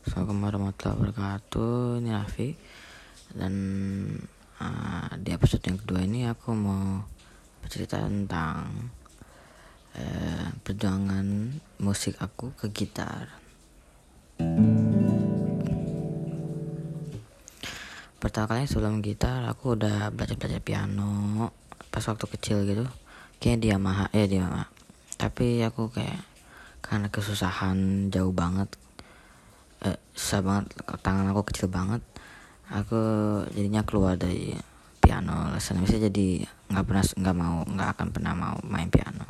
Assalamualaikum warahmatullahi wabarakatuh. Ini Raffi. Dan uh, di episode yang kedua ini aku mau bercerita tentang uh, Perjuangan musik aku ke gitar. Pertama kali sebelum gitar aku udah belajar-belajar piano Pas waktu kecil gitu. Kayaknya di Yamaha, ya di Yamaha. Tapi aku kayak karena kesusahan jauh banget eh, susah banget tangan aku kecil banget. Aku jadinya keluar dari piano. Lesson bisa jadi nggak pernah nggak mau nggak akan pernah mau main piano.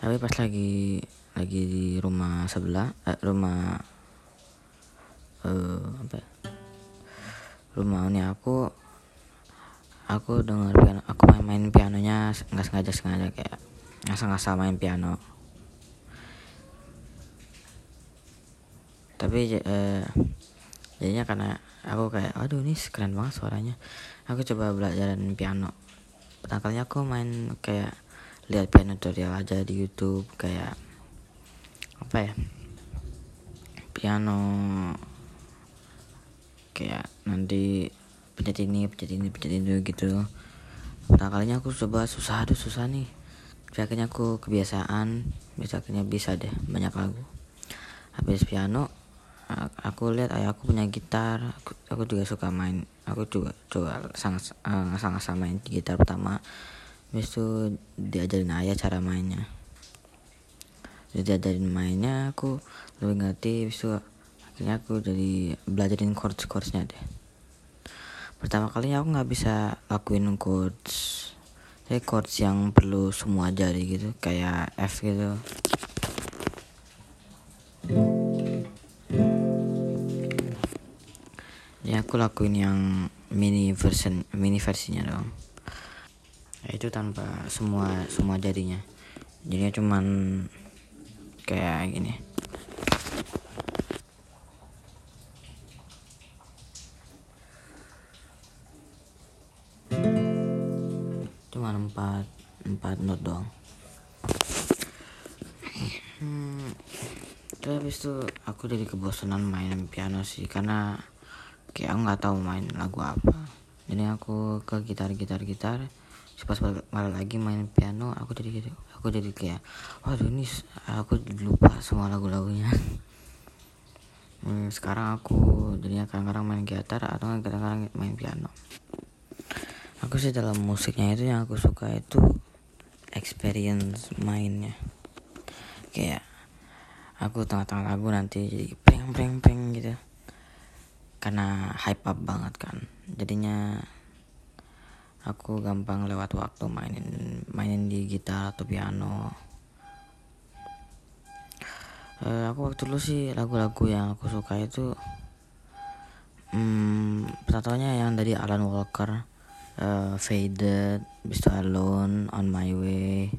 Tapi pas lagi lagi di rumah sebelah eh, rumah eh, apa ya? rumah ini aku aku dengar piano aku main main pianonya nggak sengaja sengaja kayak ngasal-ngasal main piano tapi uh, jadinya karena aku kayak aduh ini keren banget suaranya. Aku coba belajar piano. Kali aku main kayak lihat piano tutorial aja di YouTube kayak apa ya piano kayak nanti pencet ini pencet ini pencet ini gitu. Pertama kalinya aku coba susah aduh susah nih. Akhirnya aku kebiasaan bisa bisa deh banyak lagu. Habis piano aku lihat ayah aku punya gitar aku, aku juga suka main aku juga coba sangat uh, sangat sama main gitar pertama. Habis itu diajarin ayah cara mainnya. Jadi diajarin mainnya aku lebih ngerti habis itu akhirnya aku jadi belajarin chords chordsnya deh. Pertama kalinya aku nggak bisa lakuin chords jadi chords yang perlu semua jari gitu kayak F gitu ya aku lakuin yang mini version mini versinya dong itu tanpa semua semua jadinya. Jadinya cuman kayak gini. Cuman empat empat not doang. Hmm, terus habis itu aku jadi kebosanan main piano sih karena kayak aku nggak tahu main lagu apa. Jadi aku ke gitar gitar gitar pas balik lagi main piano aku jadi gitu. Aku jadi kayak waduh ini aku lupa semua lagu-lagunya. Hmm, sekarang aku jadinya kadang-kadang main gitar atau kadang-kadang main piano. Aku sih dalam musiknya itu yang aku suka itu experience mainnya. Kayak aku tengah-tengah lagu nanti jadi preng preng preng gitu. Karena hype up banget kan. Jadinya aku gampang lewat waktu mainin mainin di gitar atau piano. Uh, aku waktu dulu sih lagu-lagu yang aku suka itu hmm, pertamanya yang dari Alan Walker uh, Faded Bisa Alone On My Way.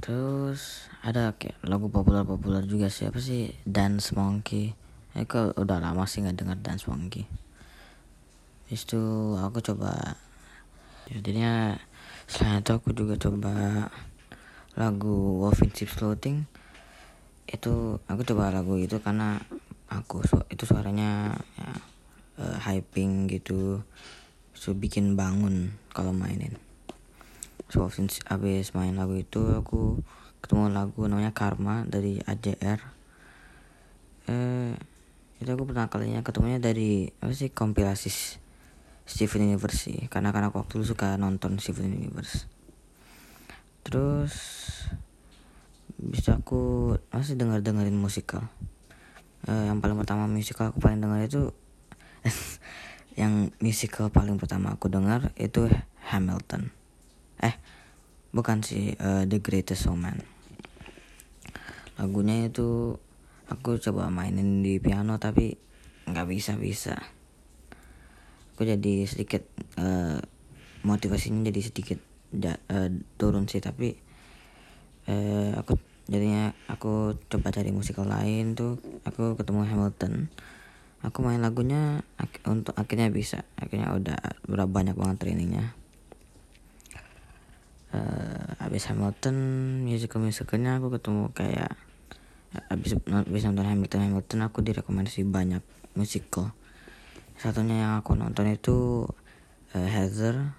Terus ada kayak lagu populer-populer juga siapa sih? Dance Monkey. Eko udah lama sih nggak denger dance monkey? Itu aku coba jadinya selain itu aku juga coba lagu Chips Floating itu aku coba lagu itu karena aku itu suaranya ya, uh, hyping gitu. So bikin bangun kalau mainin. So since abis main lagu itu aku ketemu lagu namanya Karma dari AJR eh itu aku pernah kalinya ketemunya dari apa sih kompilasi Steven Universe karena karena aku waktu itu suka nonton Steven Universe. Terus bisa aku masih dengar dengerin musikal. Uh, yang paling pertama musikal aku paling dengar itu yang musikal paling pertama aku dengar itu Hamilton. Eh bukan sih uh, The Greatest Showman. Lagunya itu aku coba mainin di piano tapi nggak bisa bisa aku jadi sedikit uh, motivasinya jadi sedikit ja, uh, turun sih tapi uh, aku jadinya aku coba cari musikal lain tuh aku ketemu Hamilton. Aku main lagunya ak untuk akhirnya bisa. Akhirnya udah berapa banyak banget trainingnya uh, habis Hamilton musical musicalnya aku ketemu kayak abis, abis nonton Hamilton Hamilton aku direkomendasi banyak musical. Satunya yang aku nonton itu uh, Heather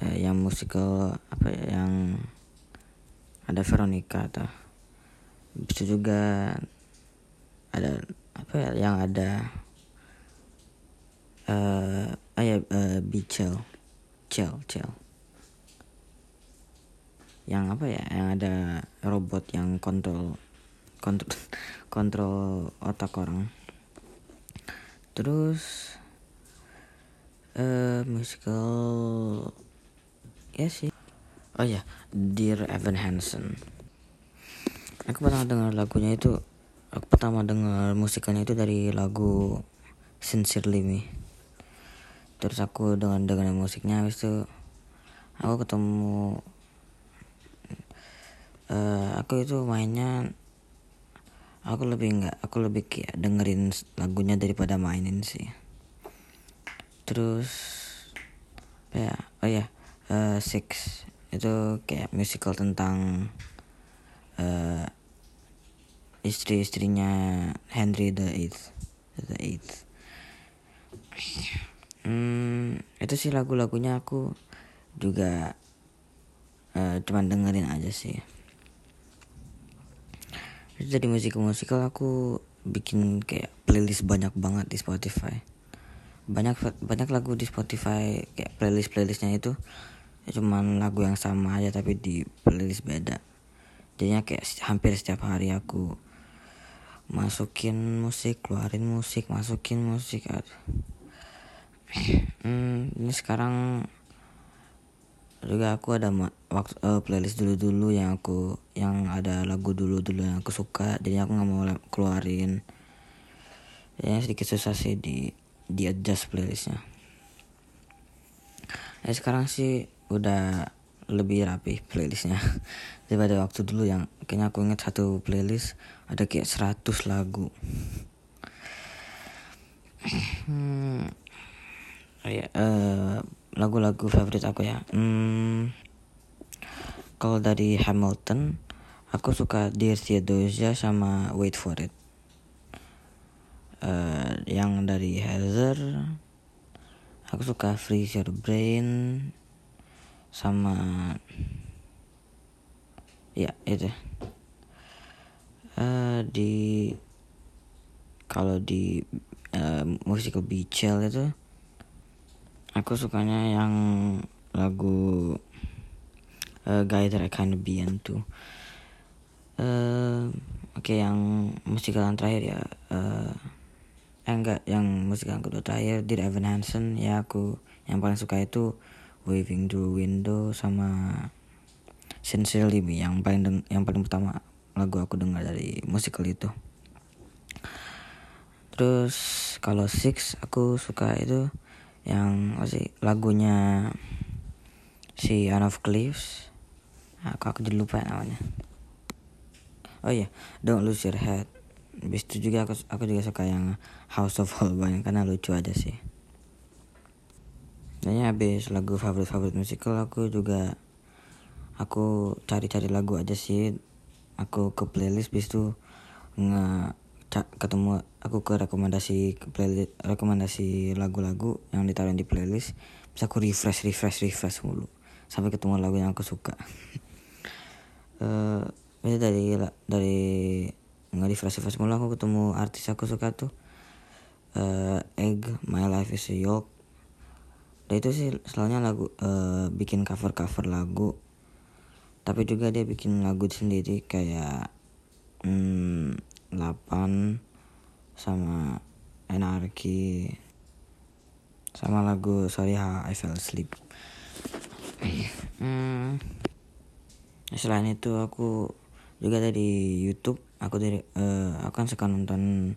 uh, yang musical apa ya, yang ada Veronica atau bisa juga ada apa ya yang ada uh, ah ya uh, Bichel Cel Cel yang apa ya yang ada robot yang kontrol kontrol kontrol otak orang. Terus uh, musical ya sih. Oh ya Dear Evan Hansen. Aku pernah dengar lagunya itu aku pertama dengar musikalnya itu dari lagu Sincerely Me. Terus aku dengan dengan musiknya habis itu aku ketemu uh, aku itu mainnya aku lebih nggak aku lebih kayak dengerin lagunya daripada mainin sih. Terus ya oh ya uh, six itu kayak musical tentang uh, istri-istrinya Henry the Eighth the Eighth. Hmm, itu sih lagu-lagunya aku juga uh, cuman dengerin aja sih itu dari musikal-musikal aku bikin kayak playlist banyak banget di Spotify. Banyak banyak lagu di Spotify kayak playlist playlistnya itu. Ya cuman lagu yang sama aja tapi di playlist beda. Jadinya kayak hampir setiap hari aku masukin musik keluarin musik masukin musik hmm, ini sekarang juga aku ada waktu uh, playlist dulu dulu yang aku yang ada lagu dulu dulu yang aku suka. Jadi aku nggak mau keluarin. Ya sedikit susah sih di di adjust playlistnya. Ya sekarang sih udah lebih rapi playlistnya. Daripada waktu dulu yang kayaknya aku inget satu playlist ada kayak 100 lagu. Hmm, oh ya uh, lagu-lagu favorit aku ya. Hmm, kalau dari Hamilton aku suka Dear Theodosia sama Wait for It. Uh, yang dari Heather aku suka Freeze Your Brain sama ya itu. Uh, di kalau di uh, musical Beachel itu aku sukanya yang lagu uh, Guy That I Kinda Be tuh uh, oke okay, yang musikal yang terakhir ya uh, enggak yang musikal yang kedua terakhir Dear Evan Hansen ya aku yang paling suka itu Waving Through Window sama Sincerely Me yang paling deng yang paling pertama lagu aku dengar dari musikal itu. Terus kalau Six aku suka itu yang masih lagunya si Anne of Cliffs. Aku aku jadi lupa namanya. Oh iya, Don't Lose Your Head. Habis itu juga aku aku juga suka yang House of Holbein karena lucu aja sih. Kayaknya habis lagu favorit-favorit musikal aku juga aku cari-cari lagu aja sih. Aku ke playlist bis itu nge ketemu aku ke rekomendasi ke playlist rekomendasi lagu-lagu yang ditaruh di playlist. Bisa aku refresh refresh refresh mulu. Sampai ketemu lagu yang aku suka. Uh, dari dari nggak refresh refresh mulu. Aku ketemu artis aku suka tuh. Uh, Egg My Life Is a Yolk dan itu sih selalunya lagu uh, bikin cover cover lagu. Tapi juga dia bikin lagu sendiri kayak hmm, 8 sama Anarchy sama lagu Sorry How I Fell Asleep. Hmm, selain itu aku juga dari YouTube. Aku dari uh, aku kan suka nonton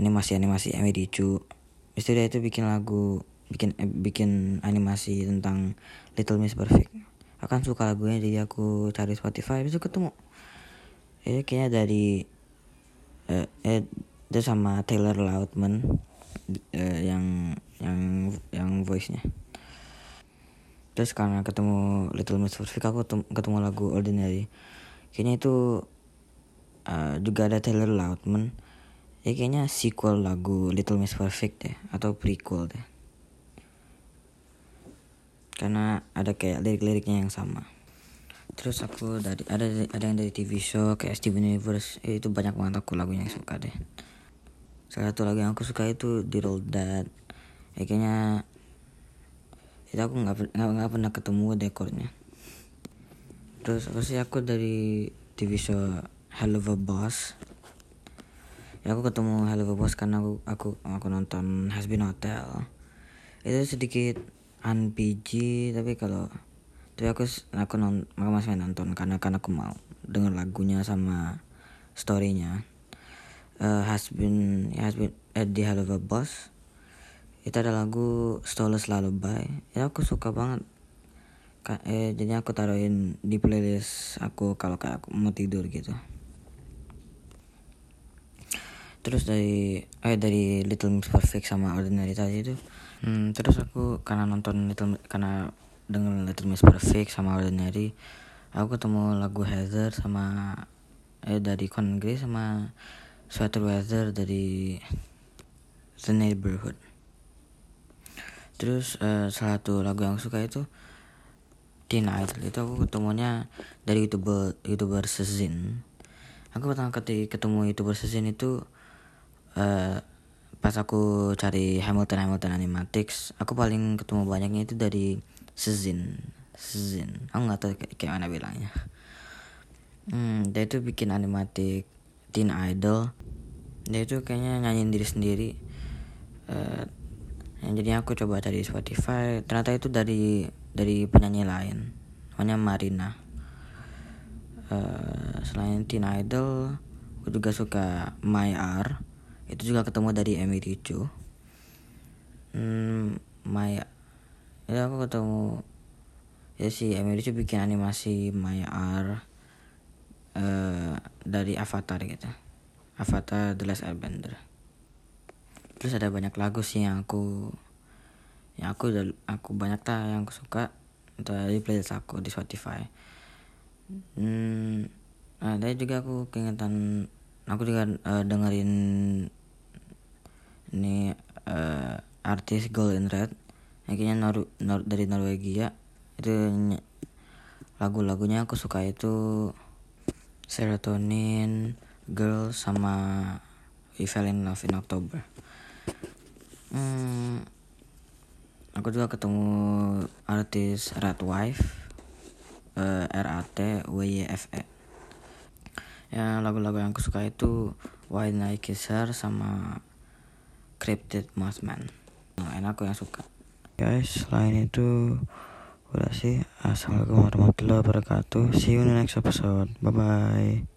animasi-animasi Emily Chu itu dia itu bikin lagu bikin eh, bikin animasi tentang Little Miss Perfect. Akan suka lagunya jadi aku cari Spotify. Bisa ketemu. Eh kayaknya dari eh, eh itu sama Taylor Lautman eh, yang yang yang voice nya terus karena ketemu Little Miss Perfect aku ketemu lagu Ordinary. Kayaknya itu uh, juga ada Taylor Lautman. Ya kayaknya sequel lagu Little Miss Perfect deh atau prequel deh. Karena ada kayak lirik-liriknya yang sama terus aku dari ada ada yang dari TV show kayak Steven Universe eh, itu banyak banget aku lagunya yang suka deh. Salah satu lagu yang aku suka itu The Roll That ya, kayaknya itu aku nggak nggak pernah ketemu dekornya. Terus apa sih aku dari TV show Hell of a Boss. Ya aku ketemu Hell of a Boss karena aku aku aku nonton Has Been Hotel. Itu sedikit unpg tapi kalau tapi aku aku non aku masih nonton karena karena aku mau denger lagunya sama storynya. Uh, has been has been at the hell of a boss. Itu ada lagu Stolus Lullaby. Ya aku suka banget. Ka eh, jadi aku taruhin di playlist aku kalau kayak aku mau tidur gitu. Terus dari eh dari Little Miss Perfect sama Ordinary tadi itu. Hmm, terus aku karena nonton Little karena dengan Little Miss Perfect sama Ordinary aku ketemu lagu Heather sama eh dari Congress sama Sweater Weather dari The Neighborhood. Terus uh, salah satu lagu yang suka itu Teen Idol. Itu aku ketemunya dari youtuber youtuber Sezin. Aku pertama kali ketemu youtuber Sezin itu uh, pas aku cari Hamilton Hamilton Animatics aku paling ketemu banyaknya itu dari Sezin Sezin aku nggak tahu kayak, mana bilangnya. Hmm dia itu bikin animatik Teen Idol. Dia itu kayaknya nyanyiin diri sendiri. Uh, yang jadi aku coba cari Spotify ternyata itu dari dari penyanyi lain. Namanya Marina. Uh, selain Teen Idol aku juga suka My R itu juga ketemu dari Emily Chu hmm, My ya aku ketemu ya si Emily Chu bikin animasi My R uh, dari Avatar gitu. Avatar The Last Airbender. Terus ada banyak lagu sih yang aku yang aku udah aku banyak tak yang aku suka. Dari playlist aku di Spotify. Hmm, ada juga aku keingetan aku juga uh, dengerin ini uh, artis Golden Red akhirnya Nor Nor dari Norwegia itu lagu-lagunya aku suka itu Serotonin, Girl sama We Fell in Love in October. Hmm, aku juga ketemu artis Red Wife, uh, R A T W Y F E. Ya lagu-lagu yang aku suka itu Why Night Kisser sama Cryptid Mothman. Nah, enak aku yang suka guys selain itu udah sih. Assalamualaikum warahmatullahi wabarakatuh. See you in the next episode. Bye bye